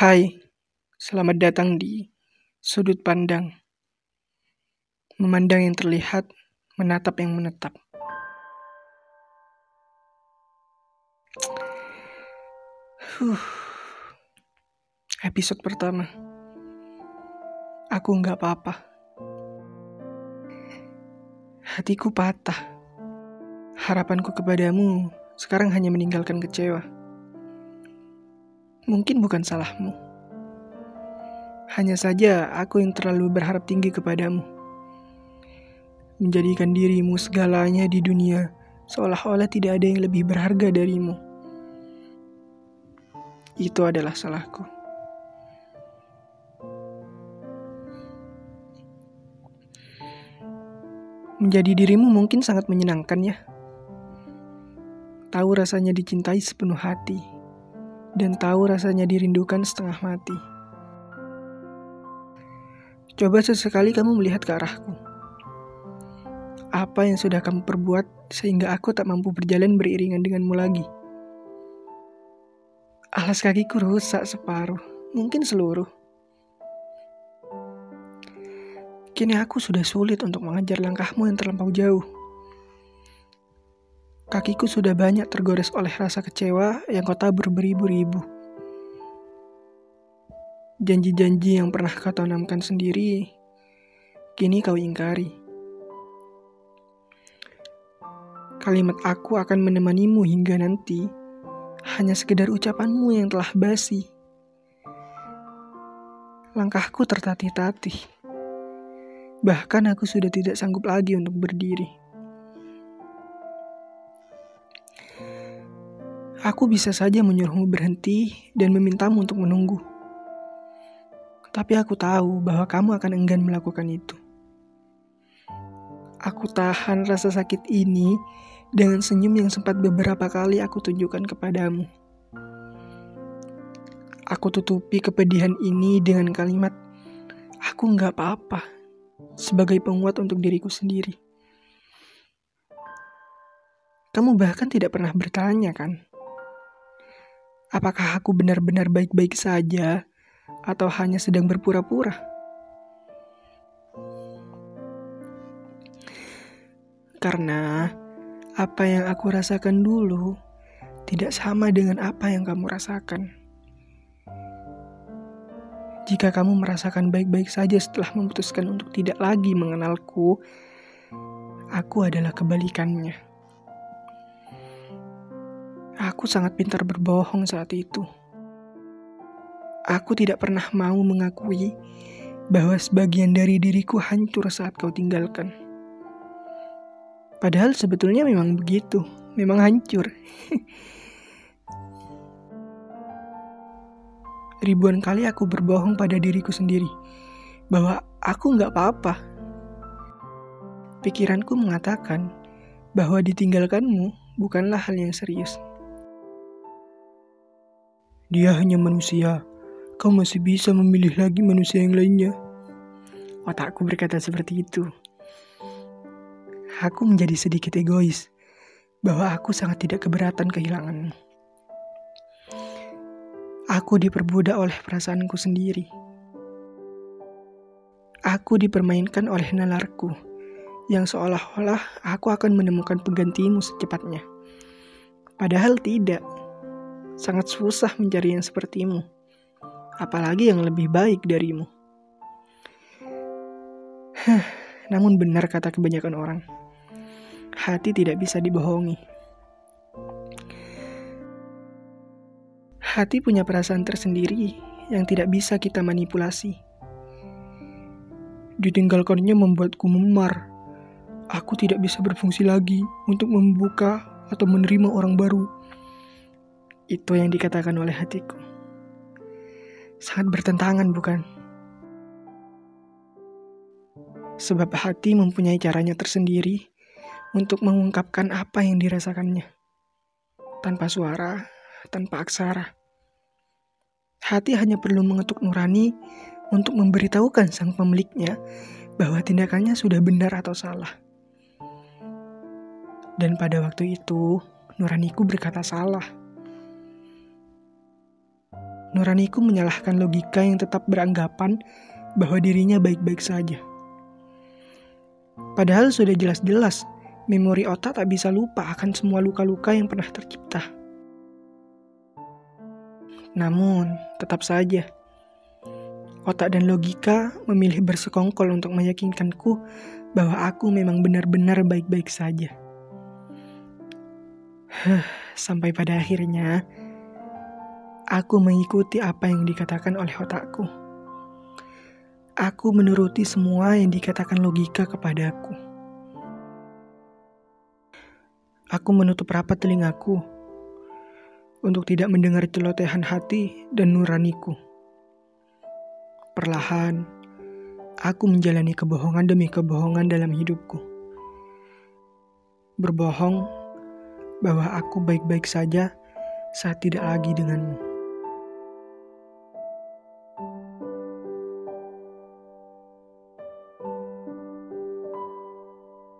Hai, selamat datang di sudut pandang. Memandang yang terlihat, menatap yang menetap. Huh. Episode pertama. Aku nggak apa-apa. Hatiku patah. Harapanku kepadamu sekarang hanya meninggalkan kecewa. Mungkin bukan salahmu. Hanya saja aku yang terlalu berharap tinggi kepadamu. Menjadikan dirimu segalanya di dunia seolah-olah tidak ada yang lebih berharga darimu. Itu adalah salahku. Menjadi dirimu mungkin sangat menyenangkan ya. Tahu rasanya dicintai sepenuh hati dan tahu rasanya dirindukan setengah mati. Coba sesekali kamu melihat ke arahku. Apa yang sudah kamu perbuat sehingga aku tak mampu berjalan beriringan denganmu lagi? Alas kakiku rusak separuh, mungkin seluruh. Kini aku sudah sulit untuk mengajar langkahmu yang terlampau jauh. Kakiku sudah banyak tergores oleh rasa kecewa yang kau tabur beribu-ribu. Janji-janji yang pernah kau tanamkan sendiri, kini kau ingkari. Kalimat aku akan menemanimu hingga nanti, hanya sekedar ucapanmu yang telah basi. Langkahku tertatih-tatih. Bahkan aku sudah tidak sanggup lagi untuk berdiri. Aku bisa saja menyuruhmu berhenti dan memintamu untuk menunggu. Tapi aku tahu bahwa kamu akan enggan melakukan itu. Aku tahan rasa sakit ini dengan senyum yang sempat beberapa kali aku tunjukkan kepadamu. Aku tutupi kepedihan ini dengan kalimat, aku nggak apa-apa, sebagai penguat untuk diriku sendiri. Kamu bahkan tidak pernah bertanya kan? Apakah aku benar-benar baik-baik saja atau hanya sedang berpura-pura? Karena apa yang aku rasakan dulu tidak sama dengan apa yang kamu rasakan. Jika kamu merasakan baik-baik saja setelah memutuskan untuk tidak lagi mengenalku, aku adalah kebalikannya. Aku sangat pintar berbohong saat itu. Aku tidak pernah mau mengakui bahwa sebagian dari diriku hancur saat kau tinggalkan. Padahal sebetulnya memang begitu, memang hancur. Ribuan kali aku berbohong pada diriku sendiri bahwa aku nggak apa-apa. Pikiranku mengatakan bahwa ditinggalkanmu bukanlah hal yang serius. Dia hanya manusia. Kau masih bisa memilih lagi manusia yang lainnya. Otakku berkata seperti itu. Aku menjadi sedikit egois bahwa aku sangat tidak keberatan kehilanganmu. Aku diperbudak oleh perasaanku sendiri. Aku dipermainkan oleh nalarku yang seolah-olah aku akan menemukan penggantimu secepatnya. Padahal tidak. Sangat susah mencari yang sepertimu, apalagi yang lebih baik darimu. namun benar kata kebanyakan orang, hati tidak bisa dibohongi. Hati punya perasaan tersendiri yang tidak bisa kita manipulasi. Ditinggalkannya membuatku memar. Aku tidak bisa berfungsi lagi untuk membuka atau menerima orang baru itu yang dikatakan oleh hatiku. Sangat bertentangan, bukan? Sebab hati mempunyai caranya tersendiri untuk mengungkapkan apa yang dirasakannya. Tanpa suara, tanpa aksara. Hati hanya perlu mengetuk nurani untuk memberitahukan sang pemiliknya bahwa tindakannya sudah benar atau salah. Dan pada waktu itu, nuraniku berkata salah. Nuraniku menyalahkan logika yang tetap beranggapan bahwa dirinya baik-baik saja. Padahal sudah jelas-jelas memori otak tak bisa lupa akan semua luka-luka yang pernah tercipta. Namun, tetap saja, otak dan logika memilih bersekongkol untuk meyakinkanku bahwa aku memang benar-benar baik-baik saja. Sampai pada akhirnya, aku mengikuti apa yang dikatakan oleh otakku. Aku menuruti semua yang dikatakan logika kepadaku. Aku menutup rapat telingaku untuk tidak mendengar celotehan hati dan nuraniku. Perlahan, aku menjalani kebohongan demi kebohongan dalam hidupku. Berbohong bahwa aku baik-baik saja saat tidak lagi denganmu.